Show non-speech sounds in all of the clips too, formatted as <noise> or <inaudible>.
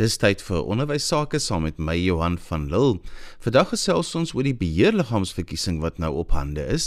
Dis tyd vir onderwys sake saam met my Johan van Lille. Vandag gesels ons oor die beheerliggaamsverkiesing wat nou op hande is.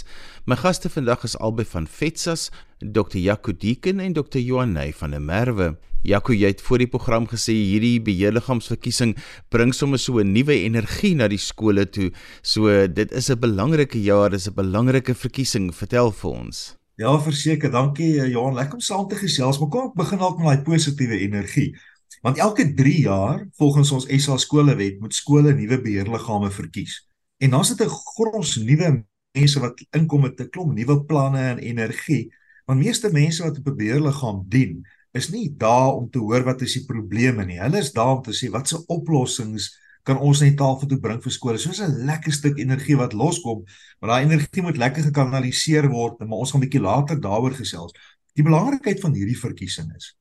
My gaste vandag is albei van FETSAS, Dr. Jaco Dieken en Dr. Johanay van der Merwe. Jaco, jy het voor die program gesê hierdie beheerliggaamsverkiesing bring sommer so 'n nuwe energie na die skole toe. So dit is 'n belangrike jaar, dis 'n belangrike verkiesing. Vertel vir ons. Ja, verseker. Dankie Johan. Lekker om saam te gesels. Maar kom ek begin dalk met daai positiewe energie. Want elke 3 jaar, volgens ons SA skolewet, moet skole nuwe beheerliggame verkies. En dan sit 'n gros nuwe mense wat inkom met 'n klomp nuwe planne en energie. Want meeste mense wat op 'n beheerliggaam dien, is nie daar om te hoor wat is die probleme nie. Hulle is daar om te sê wat se oplossings kan ons net tafel toe bring vir skole. Soos 'n lekker stuk energie wat loskom, maar daai energie moet lekker gekanaliseer word, maar ons gaan 'n bietjie later daaroor gesels. Die belangrikheid van hierdie verkiesing is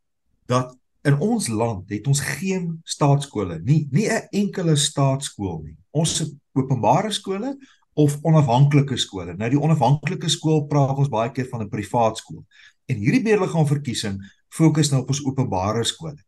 dat In ons land het ons geen staatskole nie, nie 'n enkele staatskool nie. Ons het openbare skole of onafhanklike skole. Nou die onafhanklike skool praat ons baie keer van 'n privaat skool. En hierdie beheerliggaam verkiesing fokus nou op ons openbare skole.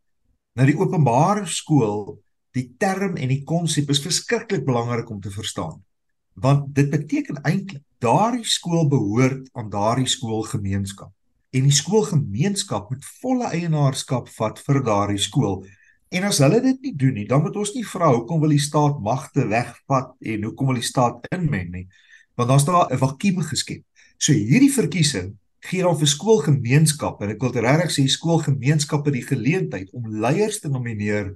Nou die openbare skool, die term en die konsep is verskriklik belangrik om te verstaan. Want dit beteken eintlik daardie skool behoort aan daardie skoolgemeenskap en die skoolgemeenskap moet volle eienaarskap vat vir daardie skool. En as hulle dit nie doen nie, dan moet ons nie vra hoekom wil die staat magte wegvat en hoekom wil die staat inmeng nie, want dan's daar 'n vakuum geskep. So hierdie verkiesing gee dan vir skoolgemeenskappe en ek wil regtig sê skoolgemeenskappe die geleentheid om leiers te nomineer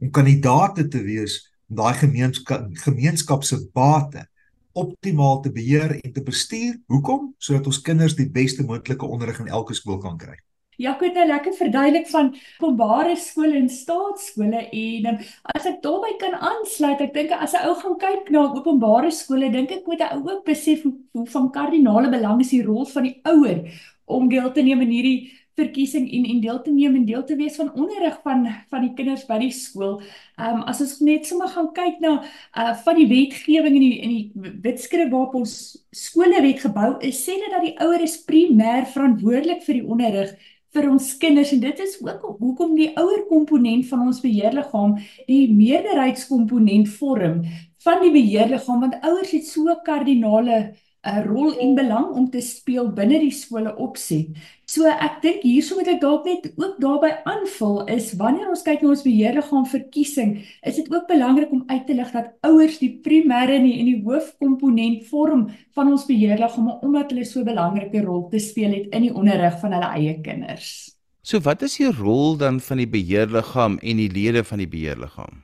om kandidaate te wees om daai gemeenskap gemeenskap se bate optimaal te beheer en te bestuur. Hoekom? Sodat ons kinders die beste moontlike onderrig in elke skool kan kry. Ja, ek het nou lekker verduidelik van openbare skole en staatsskole en um, as ek daarbey kan aansluit, ek dink as 'n ou gaan kyk na openbare skole, dink ek moet 'n ou ook besef hoe, hoe van kardinale belang is die rol van die ouer om deel te neem in hierdie verkiesing en en deel te neem en deel te wees van onderrig van van die kinders by die skool. Ehm um, as ons net sommer gaan kyk na uh van die wetgewing en die in die wetskrif waarop ons skolewet gebou is, sê dit dat die ouer is primêr verantwoordelik vir die onderrig vir ons kinders en dit is ook hoekom die ouer komponent van ons beheerliggaam die meerderheidskomponent vorm van die beheerliggaam want ouers het so kardinale 'n rol en belang om te speel binne die skole opset. So ek dink hierso moet ek dalk net ook daarbey aanvul is wanneer ons kyk na ons beheerliggaam verkiesing, is dit ook belangrik om uit te lig dat ouers die primêre en die, die hoofkomponent vorm van ons beheerliggaam omdat hulle so 'n belangrike rol te speel het in die onderrig van hulle eie kinders. So wat is die rol dan van die beheerliggaam en die lede van die beheerliggaam?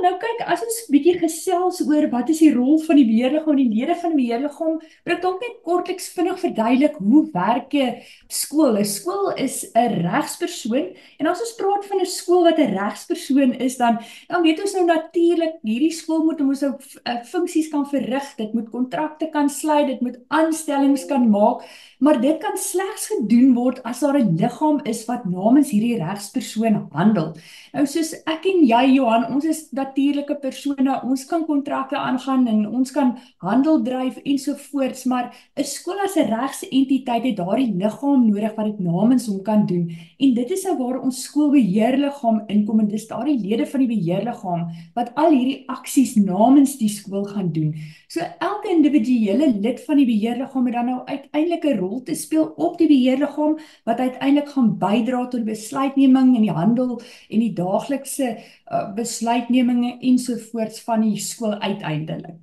Nou kyk, as ons bietjie gesels oor wat is die rol van die beheerliggaam en die lede van die beheerliggaam, wil ek dalk net kortliks vinnig verduidelik hoe werk 'n skool. 'n Skool is 'n regspersoon en as ons praat van 'n skool wat 'n regspersoon is, dan dan weet ons nou natuurlik hierdie skool moet ons ook uh, funksies kan verrig. Dit moet kontrakte kan sluit, dit moet aanstellings kan maak, maar dit kan slegs gedoen word as daar 'n liggaam is wat namens hierdie regspersoon handel. Nou soos ek en jy Johan, ons is natuurlike persone, ons kan kontrakte aangaan en ons kan handel dryf ensovoorts, maar 'n skool as 'n regse entiteit het daardie liggaam nodig wat dit namens hom kan doen. En dit is nou waar ons skoolbeheerliggaam inkom en dis daardie lede van die beheerliggaam wat al hierdie aksies namens die skool gaan doen. So elke individuele lid van die beheerliggaam het dan nou uiteindelik 'n rol te speel op die beheerliggaam wat uiteindelik gaan bydra tot besluitneming in die handel en die daaglikse uh, besluitneming waarnemings ensovoorts van die skool uiteindelik.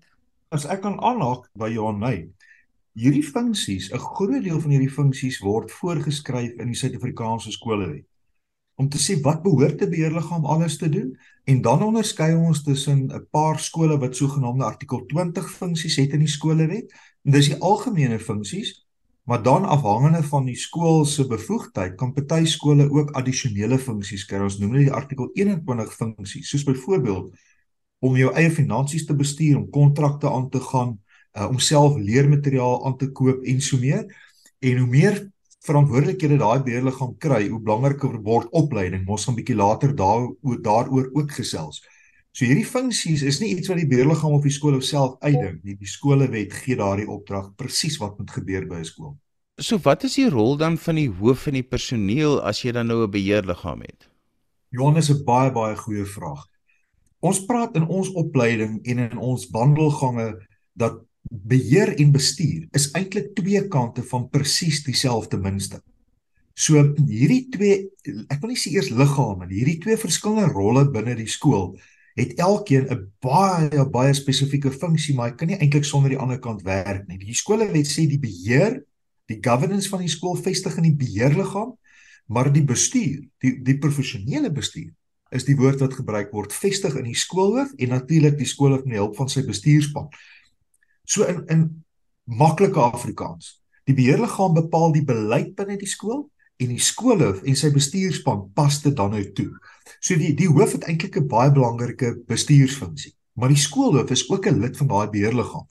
As ek kan aanhaak by Johanay, hierdie funksies, 'n groot deel van hierdie funksies word voorgeskryf in die Suid-Afrikaanse skolewet. Om te sê wat behoort 'n beheerliggaam alles te doen en dan onderskei ons tussen 'n paar skole wat sogenaamde artikel 20 funksies het in die skolewet. En dis die algemene funksies Maar dan afhangende van die skool se bevoegdheid kan party skole ook addisionele funksies kry. Ons noem dit die artikel 21 funksies, soos byvoorbeeld om jou eie finansies te bestuur, om kontrakte aan te gaan, uh, om self leermateriaal aan te koop en so meer. En hoe meer verantwoordelikhede daai beheerliggaam kry, hoe belangriker word opleiding. Ons gaan 'n bietjie later daar daaroor ook gesels. So hierdie funksies is nie iets wat die beheerliggaam of die skool self uitdink nie. Die skolewet gee daardie opdrag presies wat moet gebeur by 'n skool. So wat is die rol dan van die hoof van die personeel as jy dan nou 'n beheerliggaam het? Johannes 'n baie baie goeie vraag. Ons praat in ons opleiding en in ons wandelgange dat beheer en bestuur is eintlik twee kante van presies dieselfde muntstuk. So hierdie twee ek wil nie sê eers liggame hierdie twee verskillende rolle binne die skool het elkeen 'n baie baie spesifieke funksie, maar hy kan nie eintlik sonder die ander kant werk nie. Die skolewet sê die beheer, die governance van die skool vestig in die beheerliggaam, maar die bestuur, die die professionele bestuur is die woord wat gebruik word vestig in die skoolhoof en natuurlik die skoolhoof met die hulp van sy bestuurspan. So in in maklike Afrikaans, die beheerliggaam bepaal die beleid binne die skool en die skoolhoof en sy bestuurspan pas dit dan nou toe. So die die hoof het eintlik 'n baie belangrike bestuursfunksie, maar die skoolhoof is ook 'n lid van daai beheerliggaam.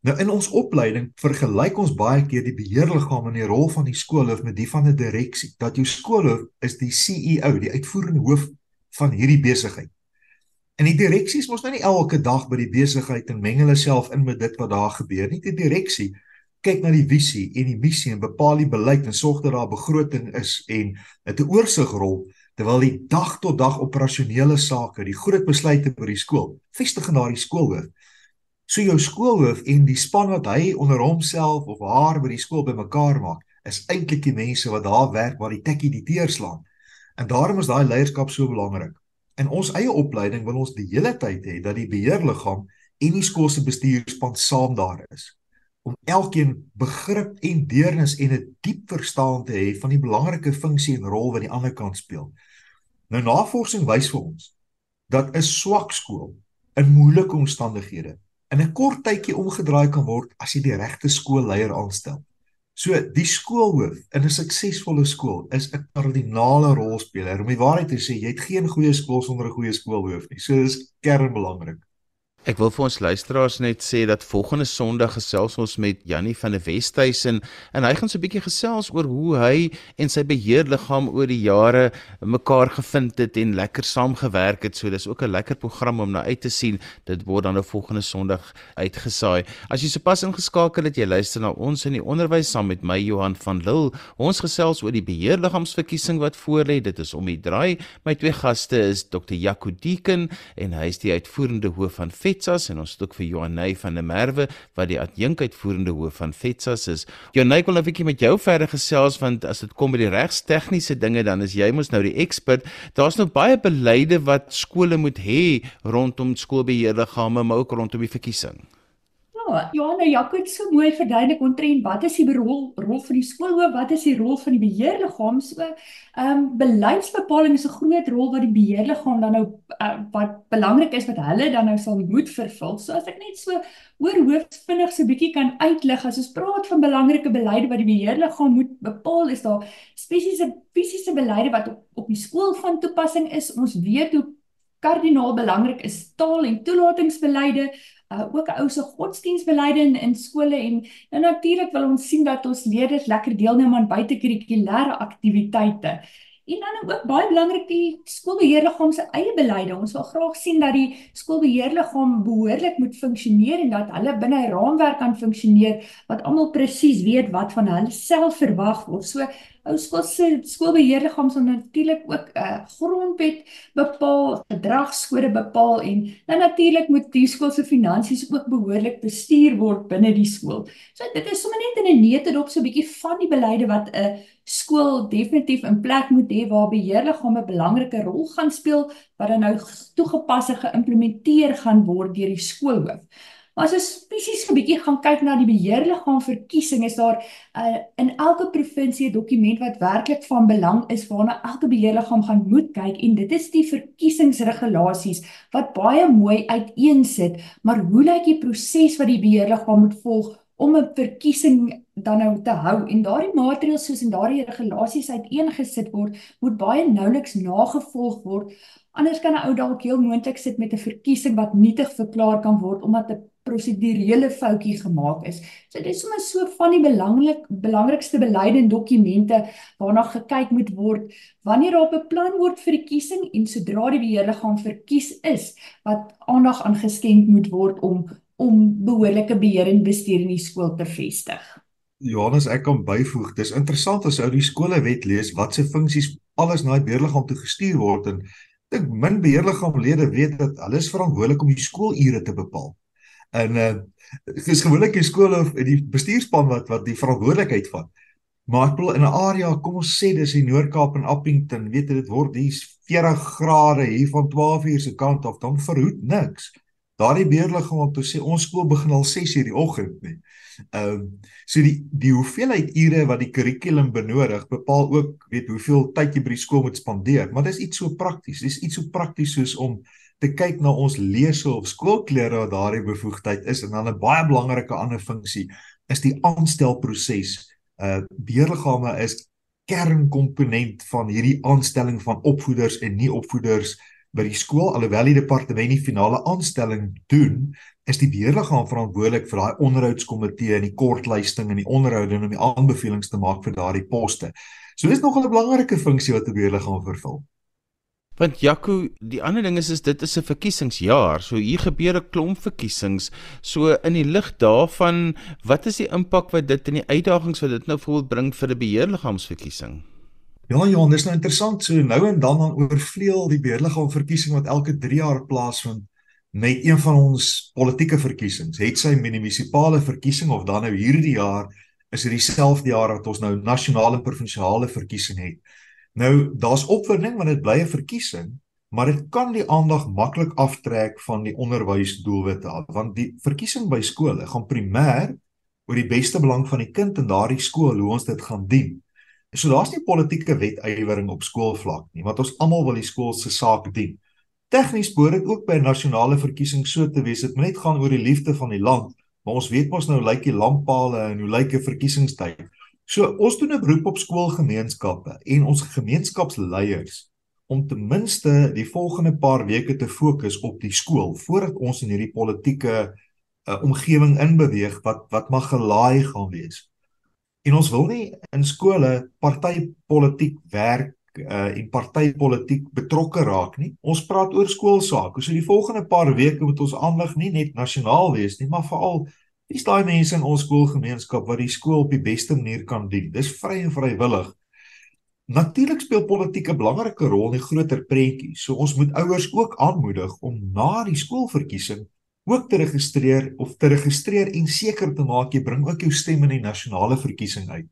Nou in ons opleiding vergelyk ons baie keer die beheerliggaam en die rol van die skoolhoof met die van 'n direksie. Dat jou skoolhoof is die CEO, die uitvoerende hoof van hierdie besigheid. En die direksies mos nou nie elke dag by die besigheid en meng hulle self in met dit wat daar gebeur nie. Die direksie kyk na die visie en die missie en bepaal die beleid en sorg dat daar begroting is en 'n oorsigrol terwyl die dag tot dag operasionele sake, die groot besluite by die skool, vestig in daardie skoolhoof. So jou skoolhoof en die span wat hy onder homself of haar by die skool bymekaar maak, is eintlik die mense wat daar werk waar die tekkie die teerslaan. En daarom is daai leierskap so belangrik. In ons eie opleiding wil ons die hele tyd hê dat die beheerliggaam en die skool se bestuurspan saam daar is om elkeen begrip en deernis en 'n diep verstaan te hê van die belangrike funksie en rol wat die ander kant speel. Nou navorsing wys vir ons dat 'n swak skool in moeilike omstandighede in 'n kort tydjie omgedraai kan word as jy die regte skoolleier aanstel. So die skoolhoof in 'n suksesvolle skool is 'n kardinale rolspeler. Om die waarheid te sê, jy het geen goeie skool sonder 'n goeie skoolhoof nie. So dis kernbelangrik. Ek wil vir ons luisteraars net sê dat volgende Sondag gesels ons met Jannie van der Westhuizen en hy gaan so 'n bietjie gesels oor hoe hy en sy beheerliggaam oor die jare mekaar gevind het en lekker saamgewerk het. So dis ook 'n lekker program om na uit te sien. Dit word dan op volgende Sondag uitgesaai. As jy sopas ingeskakel het, jy luister na ons in die onderwys saam met my Johan van Lille. Ons gesels oor die beheerliggaamsverkiesing wat voorlê. Dit is om die draai. My twee gaste is Dr. Jaco Deeken en hy is die uitvoerende hoof van FETSAS en ons het ook vir Johanay van der Merwe wat die adjunkuitvoerende hoof van FETSAS is. Johanay wil nou 'n bietjie met jou verder gesels want as dit kom by die regstegniese dinge dan is jy mos nou die ekspert. Daar's nou baie beleide wat skole moet hê rondom skoolbeheerliggame maar ook rondom die verkiesing. Johanna Jaco het so mooi verduidelik ontrent wat is die rol rol van die skoolhoof, wat is die rol van die beheerliggaam? So, ehm um, beleidsbepaling is 'n groot rol wat die beheerliggaam dan nou uh, wat belangrik is wat hulle dan nou sal moet vervul. So as ek net so oor hoof vinnig so 'n bietjie kan uitlig as ons praat van belangrike beleide wat die beheerliggaam moet bepaal, is daar spesifiese fisiese beleide wat op op die skool van toepassing is. Ons weet hoe kardinaal belangrik is taal en toelatingsbeleide uh, ook ou se godsdienstbeleide in, in skole en nou natuurlik wil ons sien dat ons leerders lekker deelneem aan buitekurrikulêre aktiwiteite. En dan ook baie belangrik die skoolbeheerliggaam se eie beleide. Ons wil graag sien dat die skoolbeheerliggaam behoorlik moet funksioneer en dat hulle binne 'n raamwerk kan funksioneer wat almal presies weet wat van hulle self verwag word. So ou skool se skoolbeheerliggaam sal natuurlik ook 'n uh, grondwet bepaal, gedragskode bepaal en dan natuurlik moet die skool se finansies ook behoorlik bestuur word binne die skool. So dit is sommer net in 'n neutedop so 'n bietjie van die beleide wat 'n skool definitief in plek moet hê waar beheerliggame 'n belangrike rol gaan speel wat dan nou toegepas en geïmplementeer gaan word deur die skoolhoof. Maar as ons spesifiek 'n bietjie gaan kyk na die beheerliggaam verkiesing, is daar uh, in elke provinsie 'n dokument wat werklik van belang is waarna elke beheerliggaam gaan moet kyk en dit is die verkiesingsregulasies wat baie mooi uiteensit, maar hoe lyk die proses wat die beheerliggaam moet volg om 'n verkiesing dan nou te hou en daardie maatreëls soos en daardie regulasies uiteengesit word, moet baie nouliks nagevolg word. Anders kan 'n ou dalk heel moontlik sit met 'n verkiesing wat nietig verklaar kan word omdat 'n prosedurele foutjie gemaak is. So dit is sommer so van die belangrik belangrikste beleide en dokumente waarna gekyk moet word wanneer daar beplan word vir die kiesing en sodra die beheerliggaam verkies is wat aandag aan geskenk moet word om om behoorlike beheer en bestuur in die skool te vestig. Johannes, ek kan byvoeg. Dis interessant as ou die skolewet lees wat se funksies alles na die beheerliggaam toe gestuur word en dink min beheerliggaamlede weet dat hulle is verantwoordelik om die skoolure te bepaal. En uh dis gewoonlik die skole of die bestuurspan wat wat die verantwoordelikheid vat. Maar ek bedoel in 'n area, kom ons sê dis in Noord-Kaap en Appington, weet jy dit word hier 40 grade hier van 12 uur se kant af, dan verhoed niks. Daardie beheerliggaam om te sê ons skool begin al 6 uur die oggend nie. Ehm um, so die die hoeveelheid ure wat die kurrikulum benodig bepaal ook weet hoeveel tyd jy by die skool moet spandeer, maar dis iets so prakties. Dis iets so prakties soos om te kyk na ons lese of skoolklere wat daardie bevoegdheid is. En dan 'n baie belangrike ander funksie is die aanstelproses. Uh beheerliggame is kernkomponent van hierdie aanstelling van opvoeders en nie opvoeders by die skool alhoewel die departement die finale aanstelling doen is die beheerliggaam verantwoordelik vir daai onderhoudskomitee en die kortlysting en die onderhoude en om die aanbevelings te maak vir daardie poste. So dis nog 'n belangrike funksie wat 'n beheerliggaam vervul. Want Jaco, die ander ding is is dit is 'n verkiesingsjaar. So hier gebeur 'n klomp verkiesings. So in die lig daarvan, wat is die impak wat dit en die uitdagings wat dit nou voorbeeld bring vir 'n beheerliggaamsverkiesing? Ja, ja, dis nou interessant. So nou en dan dan oorvleuel die beheerliggaamverkiesing wat elke 3 jaar plaasvind met een van ons politieke verkiesings. Het sy munisipale verkiesing of dan nou hierdie jaar is dit dieselfde jaar wat ons nou nasionale en provinsiale verkiesing het. Nou daar's opwinding want dit bly 'n verkiesing, maar dit kan die aandag maklik aftrek van die onderwysdoelwitte af want die verkiesing by skole gaan primêr oor die beste belang van die kind in daardie skool hoe ons dit gaan dien. So daar's nie politieke wetywering op skoolvlak nie, want ons almal wil die skool se saak dien. Tegnies behoort dit ook by 'n nasionale verkiesing so te wees. Dit moet net gaan oor die liefde van die land, maar ons weet mos nou lyk die lamppale en hoe lyk 'n verkiesingstyd. So ons doen 'n beroep op skoolgemeenskappe en ons gemeenskapsleiers om ten minste die volgende paar weke te fokus op die skool voordat ons in hierdie politieke uh, omgewing inbeweeg wat wat mag gelaai gaan wees. En ons wil nie in skole partypolitiek werk uh, en partypolitiek betrokke raak nie. Ons praat oor skoolsake. So die volgende paar weke moet ons aandag nie net nasionaal wees nie, maar veral Dis daai mense in ons skoolgemeenskap wat die skool op die beste manier kan dien. Dis vry en vrywillig. Natuurlik speel politiek 'n belangrike rol in die groter prentjie. So ons moet ouers ook aanmoedig om na die skoolverkiesing ook te registreer of te registreer en seker te maak jy bring ook jou stem in die nasionale verkiesing uit.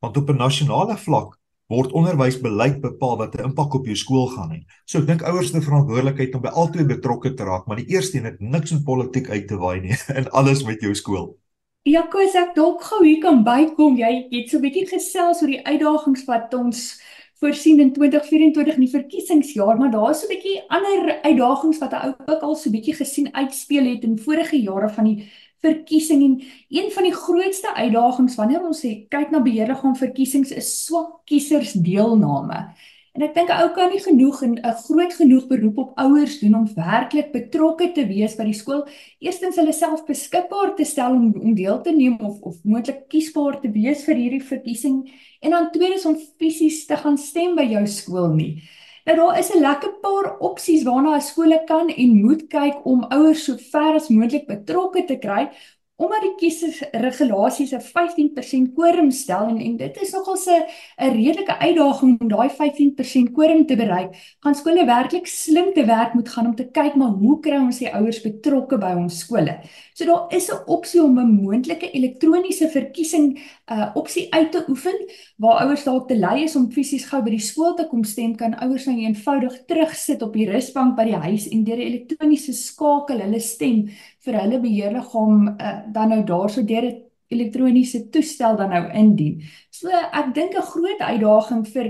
Want op 'n nasionale vlak word onderwysbeleid bepaal wat 'n impak op jou skool gaan hê. So ek dink ouers het 'n verantwoordelikheid om by albei betrokke te raak, maar die eerste een het niks met politiek uit te waai nie <laughs> en alles met jou skool. Ja, kos ek dalk gou hier kan bykom. Jy het so 'n bietjie gesels oor die uitdagings wat ons voorsien in 2024 in die verkiesingsjaar, maar daar is so 'n bietjie ander uitdagings wat ou ook al so 'n bietjie gesien uitspeel het in vorige jare van die verkiesing en een van die grootste uitdagings wanneer ons sê kyk na beheerliggaam verkiesings is swak kiesersdeelname. En ek dink 'n ou kan nie genoeg en 'n groot genoeg beroep op ouers doen om werklik betrokke te wees by die skool. Eerstens hulle self beskikbaar te stel om om deel te neem of of moontlik kiesbaar te wees vir hierdie verkiesing en dan tweedens om fisies te gaan stem by jou skool nie. Nou daar is 'n lekker paar opsies waarna 'n skole kan en moet kyk om ouers so ver as moontlik betrokke te kry omdat die kiesersregulasies 'n 15% quorum stel en, en dit is nogal 'n 'n redelike uitdaging om daai 15% quorum te bereik, gaan skole werklik slim te werk moet gaan om te kyk maar hoe kry ons die ouers betrokke by ons skole. So daar is 'n opsie om 'n moontlike elektroniese verkiesing uh opsie uit te oefen waar ouers dalk te lui is om fisies gou by die skool te kom stem, kan ouers nou eenvoudig terugsit op die rusbank by die huis en deur 'n elektroniese skakel hulle stem vir hulle beheerliggaam uh, dan nou daarso deur 'n elektroniese toestel dan nou indien. So ek dink 'n groot uitdaging vir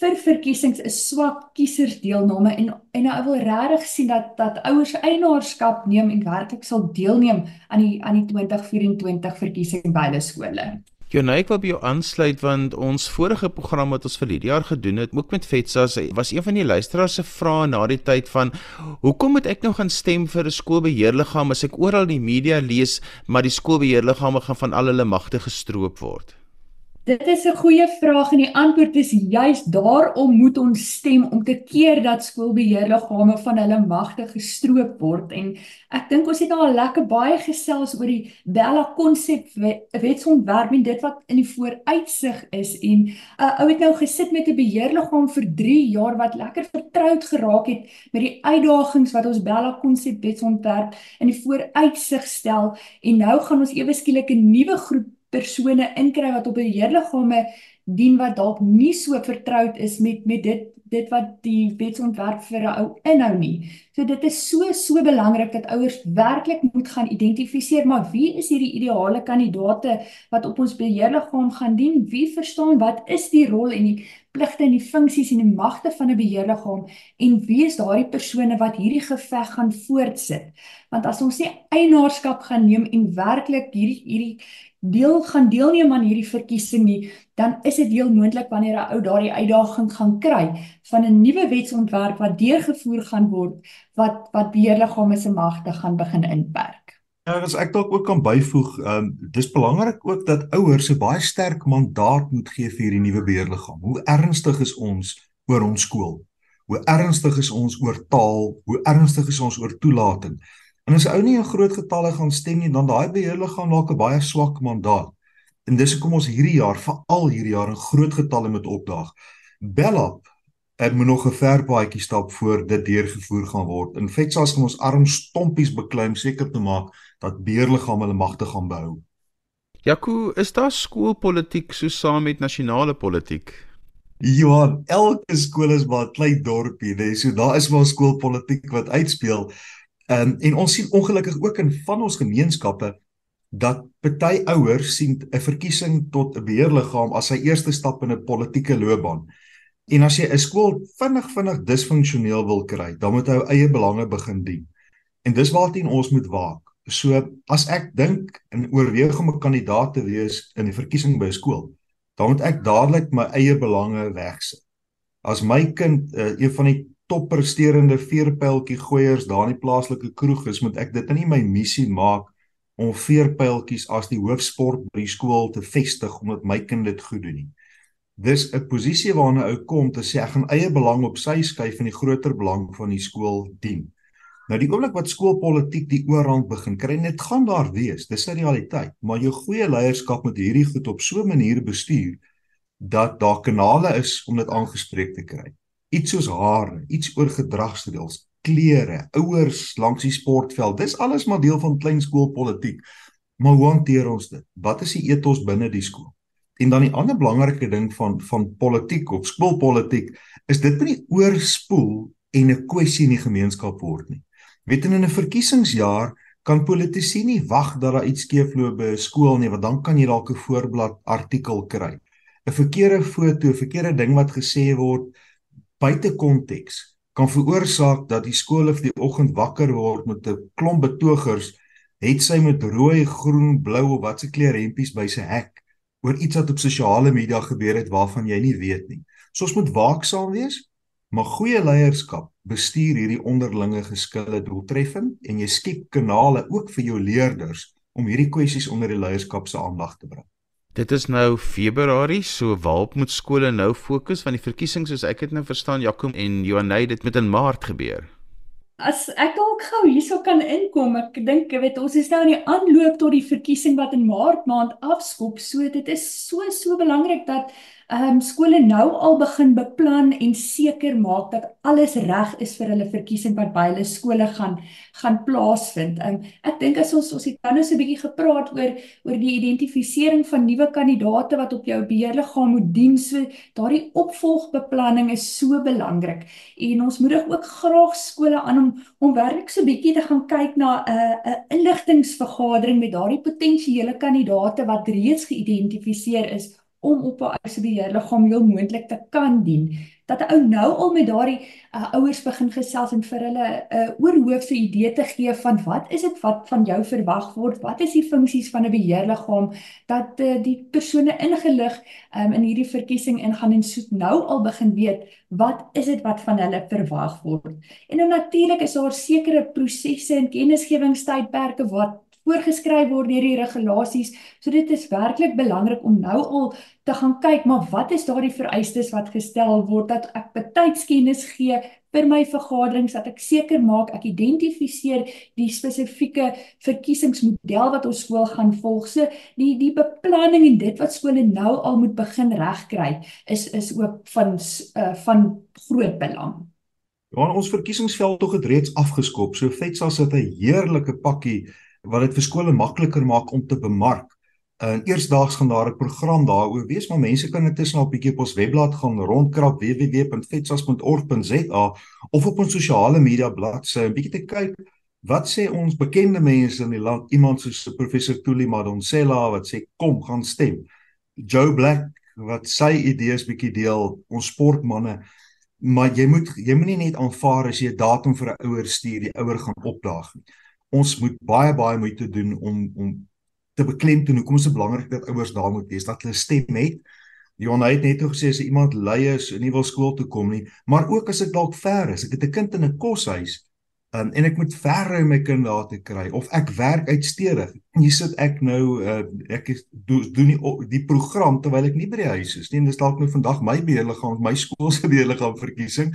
vir verkiesings is swak kiesersdeelname en en nou wil regtig sien dat dat ouers eienaarskap neem en werklik sal deelneem aan die aan die 2024 verkiesing by hulle skole. Jonay, ek wil by jou aansluit want ons vorige program wat ons vir hierdie jaar gedoen het, ook met FETSAS, was een van die luisteraars se vrae na die tyd van hoekom moet ek nou gaan stem vir 'n skoolbeheerliggaam as ek oral die media lees maar die skoolbeheerliggame gaan van al hulle magte gestroop word? Dit is 'n goeie vraag en die antwoord is juis daarom moet ons stem om te keer dat skoolbeheerliggame van hulle magte gestroop word. En ek dink ons het nou al lekker baie gesels oor die Bella konsep wetsontwerp en dit wat in die vooruitsig is. En 'n uh, ou het nou gesit met 'n beheerliggaam vir 3 jaar wat lekker vertroud geraak het met die uitdagings wat ons Bella konsep wetsontwerp in die vooruitsig stel. En nou gaan ons ewe skielik 'n nuwe groep persone inkry wat op beheerliggame dien wat dalk nie so vertroud is met met dit dit wat die wetsontwerp vir 'n ou inhou nie. So dit is so so belangrik dat ouers werklik moet gaan identifiseer maar wie is hierdie ideale kandidaate wat op ons beheerliggaam gaan dien? Wie verstaan wat is die rol en die pligte en die funksies en die magte van 'n beheerliggaam en wie is daardie persone wat hierdie geveg gaan voortsit? Want as ons nie eienaarskap gaan neem en werklik hierdie hierdie deel gaan deelneem aan hierdie verkiesing nie, dan is dit heel moontlik wanneer 'n ou daardie uitdaging gaan kry van 'n nuwe wetsontwerp wat deurgevoer gaan word wat wat beheerliggame se magte gaan begin inperk. Ja, as ek dalk ook kan byvoeg, ehm um, dis belangrik ook dat ouers 'n baie sterk mandaat moet gee vir hierdie nuwe beheerliggaam. Hoe ernstig is ons oor ons skool? Hoe ernstig is ons oor taal? Hoe ernstig is ons oor toelating? En as ou nie in groot getalle gaan stem nie, dan daai beheerliggaam dalk 'n baie swak mandaat. En dis hoekom ons hierdie jaar, veral hierdie jaar in groot getalle moet opdaag. Bellap het moet nog 'n ver paadjie stap voor dit deurgevoer gaan word. In feite sal ons arm stompies beklim seker te maak dat beheerliggaam hulle magte gaan behou. Jaco, is daar skoolpolitiek so saam met nasionale politiek? Ja, elke skool is maar 'n klein dorpie, nee, so daar is maar skoolpolitiek wat uitspeel. Um, en ons sien ongelukkig ook in van ons gemeenskappe dat party ouers sien 'n verkiesing tot 'n beheerliggaam as sy eerste stap in 'n politieke loopbaan. En as jy 'n skool vinnig vinnig disfunksioneel wil kry, dan moet hy eie belange begin dien. En dis waarteen ons moet waak. So as ek dink en oorweeg om 'n kandidaat te wees in die verkiesing by 'n skool, dan moet ek dadelik my eie belange wegsit. As my kind uh, een van die toppresterende veerpyltjie gooiers daar in die plaaslike kroeg is, moet ek dit nie my missie maak om veerpyltjies as die hoofsport by die skool te vestig omdat my kind dit goed doen nie. Dis 'n posisie waarna ou kom te sê ek gaan eie belang op sy skuif en die groter belang van die skool dien. Nou die oomblik wat skoolpolitiek die oorhand begin kry, net gaan daar wees, dis 'n realiteit, maar jou goeie leierskap moet hierdie goed op so 'n manier bestuur dat daar kanale is om dit aangespreek te kry iets soos hare, iets oor gedragsreëls, klere, ouers langs die sportveld. Dis alles maar deel van kleinskoolpolitiek. Maar hoe hanteer ons dit? Wat is die etos binne die skool? En dan die ander belangrike ding van van politiek of skoolpolitiek is dit moet nie oorspoel en 'n kwessie in die gemeenskap word nie. Weet in 'n verkiesingsjaar kan politici nie wag dat daar iets skeefloop by 'n skool nie, want dan kan jy dalk 'n voorblad artikel kry. 'n Verkeerde foto, 'n verkeerde ding wat gesê word, buite konteks kan veroorsaak dat die skole vir die oggend wakker word met 'n klomp betogers, het sy met rooi, groen, blou of watse kleur hempies by sy hek oor iets wat op sosiale media gebeur het waarvan jy nie weet nie. So ons moet waaksaam wees, maar goeie leierskap bestuur hierdie onderlinge geskille doeltreffend en jy skep kanale ook vir jou leerders om hierdie kwessies onder die leierskap se aandag te bring. Dit is nou Februarie, so waarop moet skole nou fokus want die verkiesing soos ek dit nou verstaan Jakom en Johanay dit met in Maart gebeur. As ek dalk gou hierso kan inkom, ek dink jy weet ons is nou in die aanloop tot die verkiesing wat in Maart maand afskop, so dit is so so belangrik dat ehm um, skole nou al begin beplan en seker maak dat alles reg is vir hulle verkiesing wat by hulle skole gaan gaan plaasvind. Ehm um, ek dink as ons ons het nou so 'n bietjie gepraat oor oor die identifisering van nuwe kandidaate wat op jou beheerliggaam moet dien. So daardie opvolgbeplanning is so belangrik. En ons moedig ook graag skole aan om om werklik so 'n bietjie te gaan kyk na 'n uh, 'n uh, inligtingvergadering met daardie potensiële kandidaate wat reeds geïdentifiseer is om op 'n eisbeheerliggaam heel moontlik te kan dien dat 'n ou nou al met daardie uh, ouers begin gesels en vir hulle 'n uh, oorhoofse idee te gee van wat is dit wat van jou verwag word wat is die funksies van 'n beheerliggaam dat uh, die persone ingelig um, in hierdie verkiesing ingaan en soet nou al begin weet wat is dit wat van hulle verwag word. En nou natuurlik is daar sekere prosesse en kennisgewingstydperke wat voorgeskryf word deur die regulasies. So dit is werklik belangrik om nou al te gaan kyk, maar wat is daardie vereistes wat gestel word dat ek betydskennis gee vir my vergaderings dat ek seker maak ek identifiseer die spesifieke verkiesingsmodel wat ons skool gaan volg. So die die beplanning en dit wat skole nou al moet begin regkry is is ook van uh, van groot belang. Ja, ons verkiesingsveld tog het reeds afgeskop. So FETSA sit 'n heerlike pakkie wat dit vir skole makliker maak om te bemark. En eersdaags gaan daar 'n program daaroor wees, maar mense kan intussen al bietjie op ons webblad gaan rondkrap www.fetsas.org.za of op ons sosiale media bladsy 'n bietjie te kyk wat sê ons bekende mense in die land, iemand soos professor Tuli Madonsela wat sê kom gaan stem. Joe Black wat sy idees bietjie deel, ons sportmense maar jy moet jy moenie net aanvaar as jy 'n datum vir 'n ouer stuur, die ouer gaan opdaag nie. Ons moet baie baie moeite doen om om te beklemtoon hoekom is dit belangrik dat ouers daar moet wees dat hulle stem het. Johan het net gesê as iemand lui is en nie wil skool toe kom nie, maar ook as ek dalk ver is, ek het 'n kind in 'n koshuis um, en ek moet verry my kind daar te kry of ek werk uitstedig. Hier sit ek nou uh, ek is, do, doen die program terwyl ek nie by die huis is nie. Dis dalk nou vandag my beheerliggaam, my <laughs> skool se beheerliggaam verkiesing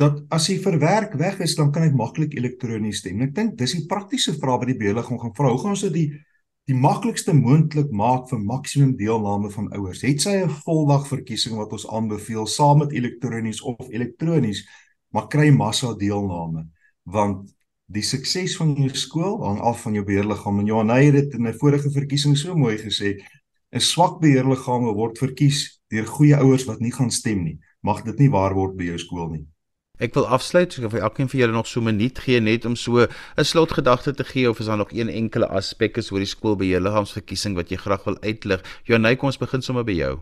dat as jy vir werk weg is, dan kan ek maklik elektronies stem. Ek dink dis die praktiese vraag wat die beheerliggaam gaan vra. Hoe gaan ons dit die maklikste moontlik maak vir maksimum deelname van ouers. Het sy 'n voldag verkiesing wat ons aanbeveel saam met elektronies of elektronies, maar kry massa deelname want die sukses van jou skool hang af van jou beheerliggaam en Johan het dit in 'n vorige verkiesing so mooi gesê. 'n Swak beheerliggame word verkies deur goeie ouers wat nie gaan stem nie. Mag dit nie waar word by jou skool nie. Ek wil afsluit, so vir elkeen van julle nog so 'n minuut gee net om so 'n slotgedagte te gee of is daar nog een enkele aspek is oor die skoolbeheerliggaamsverkiesing wat jy graag wil uitlig? Jonay, kom ons begin sommer by jou.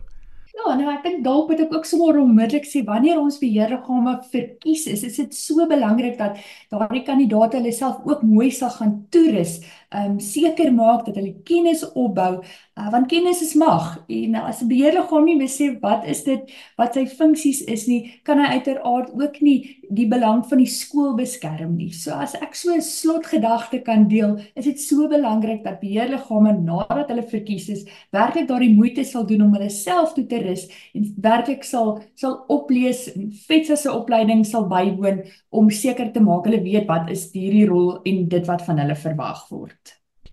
Ja, nou ek dink dalk moet ek ook sommer onmiddellik sê wanneer ons beheerliggame verkies is, is dit so belangrik dat daardie kandidaate hulle self ook mooi sal gaan toerus um, seker maak dat hulle kennis opbou uh, want kennis is mag. En uh, as 'n beheerliggaam nie besef wat is dit wat sy funksies is nie kan hy uiteraard ook nie die belang van die skool beskerm nie. So as ek so 'n slotgedagte kan deel is dit so belangrik dat beheerliggame nadat hulle verkies is werklik daardie moeite sal doen om hulle self toe te rus en werklik sal sal oplees en FETSA se opleiding sal bywoon om seker te maak hulle weet wat is hierdie rol en dit wat van hulle verwag word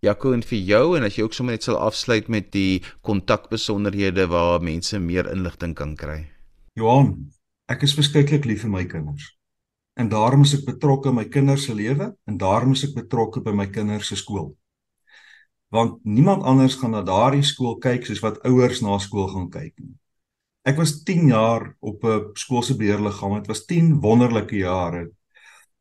Jaco en vir jou en as jy ook sommer net sal afsluit met die kontakbesonderhede waar mense meer inligting kan kry. Johan, ek is verskriklik lief vir my kinders. En daarom is ek betrokke in my kinders se lewe en daarom is ek betrokke by my kinders se skool. Want niemand anders gaan na daardie skool kyk soos wat ouers na skool gaan kyk nie. Ek was 10 jaar op 'n skoolse beheerliggaam. Dit was 10 wonderlike jare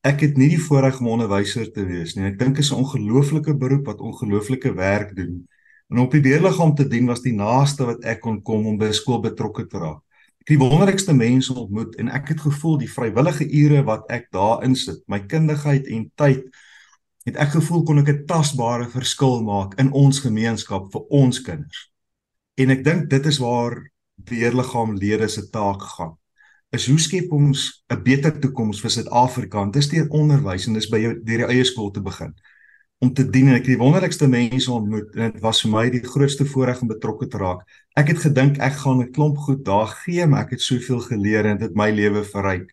ek het nie die voorreg om onderwyser te wees nie. Ek dink is 'n ongelooflike beroep wat ongelooflike werk doen. En op die beheerliggaam te dien was die naaste wat ek kon kom om by skool betrokke te raak. Ek het die wonderlikste mense ontmoet en ek het gevoel die vrywillige ure wat ek daar insit, my kundigheid en tyd het ek gevoel kon ek 'n tasbare verskil maak in ons gemeenskap vir ons kinders. En ek dink dit is waar beheerliggaamlede se taak gaan is hoe skep ons 'n beter toekoms vir Suid-Afrika? Dis deur onderwys en dis by jou deur die eie skool te begin. Om te dien en ek het die wonderlikste mense ontmoet en dit was vir my die grootste voorreg om betrokke te raak. Ek het gedink ek gaan 'n klomp goed daar gee, maar ek het soveel geleer en dit my lewe verryk.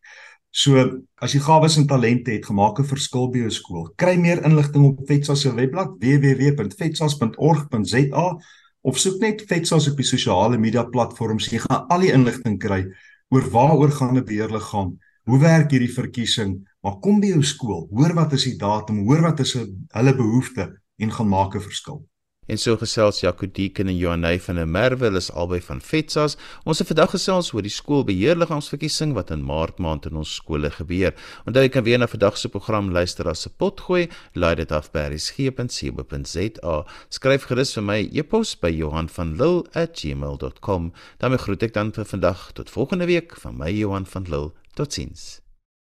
So, as jy gawes en talente het, gemaak 'n verskil by jou skool. Kry meer inligting op FETSA se webblad www.fetsas.org.za of soek net FETSA op die sosiale media platforms. Jy gaan al die inligting kry oor waaroor gaan 'n beheerliggaam? Hoe werk hierdie verkiesing? Maar kom by jou skool, hoor wat is die datum, hoor wat is hulle behoeftes en gaan maak 'n verskil. En so gesels Jaco Deeken en Johanay van der Merwe, hulle is albei van FETSAS. Ons het vandag gesels oor die skoolbeheerliggaamsverkiesing wat in Maart maand in ons skole gebeur. Onthou jy kan weer na vandag se program luister as se pot gooi, laai dit af by resgep.co.za. Skryf gerus vir my e-pos by Johanvanlull@gmail.com. daarmee groet ek dan vir vandag tot volgende week van my Johan van Lill. Totsiens.